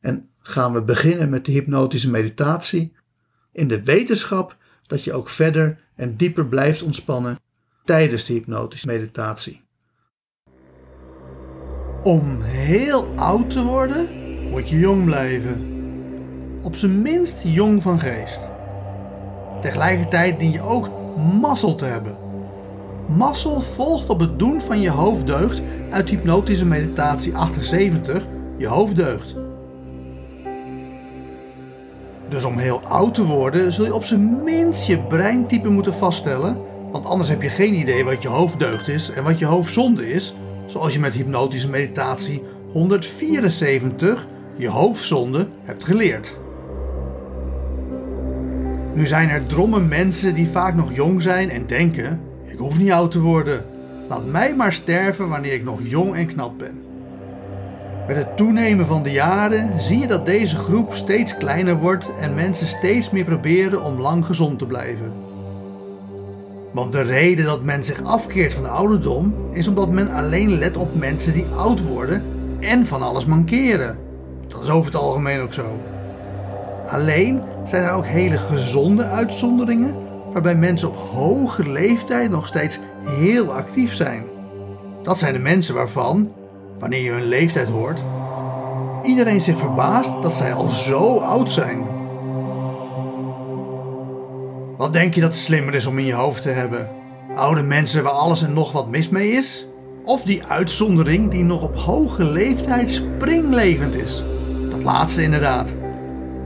en gaan we beginnen met de hypnotische meditatie in de wetenschap dat je ook verder en dieper blijft ontspannen tijdens de hypnotische meditatie. Om heel oud te worden moet je jong blijven. Op zijn minst jong van geest. Tegelijkertijd dien je ook mazzel te hebben. Mazzel volgt op het doen van je hoofddeugd uit hypnotische meditatie 78, je hoofddeugd. Dus om heel oud te worden zul je op zijn minst je breintype moeten vaststellen, want anders heb je geen idee wat je hoofddeugd is en wat je hoofdzonde is, zoals je met hypnotische meditatie 174 je hoofdzonde hebt geleerd. Nu zijn er dromme mensen die vaak nog jong zijn en denken: ik hoef niet oud te worden. Laat mij maar sterven wanneer ik nog jong en knap ben. Met het toenemen van de jaren zie je dat deze groep steeds kleiner wordt en mensen steeds meer proberen om lang gezond te blijven. Want de reden dat men zich afkeert van de ouderdom is omdat men alleen let op mensen die oud worden en van alles mankeren. Dat is over het algemeen ook zo. Alleen zijn er ook hele gezonde uitzonderingen waarbij mensen op hoge leeftijd nog steeds heel actief zijn. Dat zijn de mensen waarvan, wanneer je hun leeftijd hoort, iedereen zich verbaast dat zij al zo oud zijn. Wat denk je dat het slimmer is om in je hoofd te hebben? Oude mensen waar alles en nog wat mis mee is? Of die uitzondering die nog op hoge leeftijd springlevend is? Dat laatste inderdaad.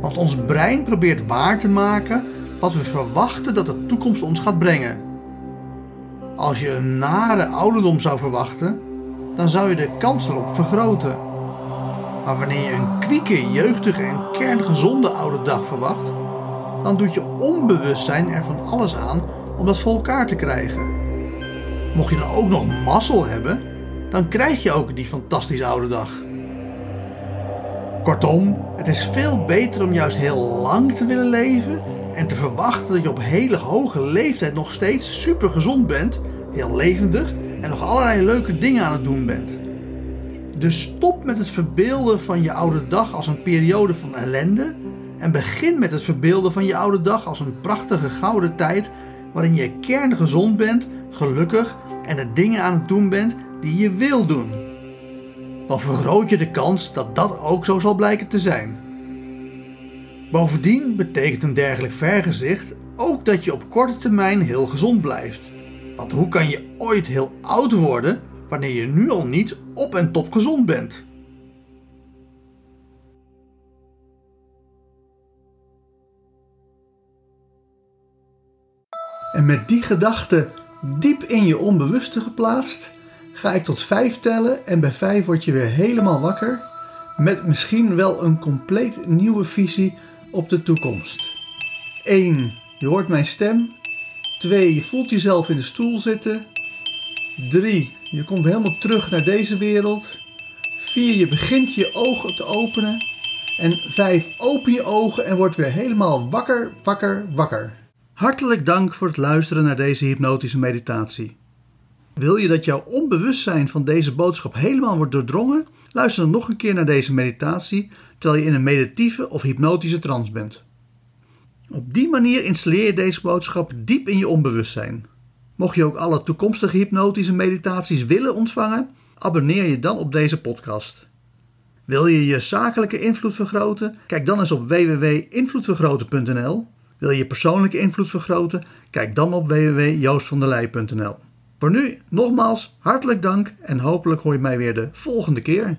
Want ons brein probeert waar te maken wat we verwachten dat de toekomst ons gaat brengen. Als je een nare ouderdom zou verwachten, dan zou je de kans erop vergroten. Maar wanneer je een kwieke, jeugdige en kerngezonde oude dag verwacht, dan doet je onbewustzijn er van alles aan om dat voor elkaar te krijgen. Mocht je dan ook nog mazzel hebben, dan krijg je ook die fantastische oude dag. Kortom, het is veel beter om juist heel lang te willen leven en te verwachten dat je op hele hoge leeftijd nog steeds super gezond bent, heel levendig en nog allerlei leuke dingen aan het doen bent. Dus stop met het verbeelden van je oude dag als een periode van ellende en begin met het verbeelden van je oude dag als een prachtige gouden tijd waarin je kerngezond bent, gelukkig en de dingen aan het doen bent die je wil doen. Dan vergroot je de kans dat dat ook zo zal blijken te zijn. Bovendien betekent een dergelijk vergezicht ook dat je op korte termijn heel gezond blijft. Want hoe kan je ooit heel oud worden wanneer je nu al niet op en top gezond bent? En met die gedachte diep in je onbewuste geplaatst, ga ik tot vijf tellen en bij vijf word je weer helemaal wakker met misschien wel een compleet nieuwe visie op de toekomst. 1. Je hoort mijn stem. 2. Je voelt jezelf in de stoel zitten. 3. Je komt helemaal terug naar deze wereld. 4. Je begint je ogen te openen. En 5. Open je ogen en word weer helemaal wakker, wakker, wakker. Hartelijk dank voor het luisteren naar deze hypnotische meditatie. Wil je dat jouw onbewustzijn van deze boodschap helemaal wordt doordrongen? Luister dan nog een keer naar deze meditatie terwijl je in een meditieve of hypnotische trance bent. Op die manier installeer je deze boodschap diep in je onbewustzijn. Mocht je ook alle toekomstige hypnotische meditaties willen ontvangen, abonneer je dan op deze podcast. Wil je je zakelijke invloed vergroten? Kijk dan eens op www.invloedvergroten.nl. Wil je je persoonlijke invloed vergroten? Kijk dan op www.joostvanderlei.nl. Voor nu nogmaals hartelijk dank en hopelijk hoor je mij weer de volgende keer.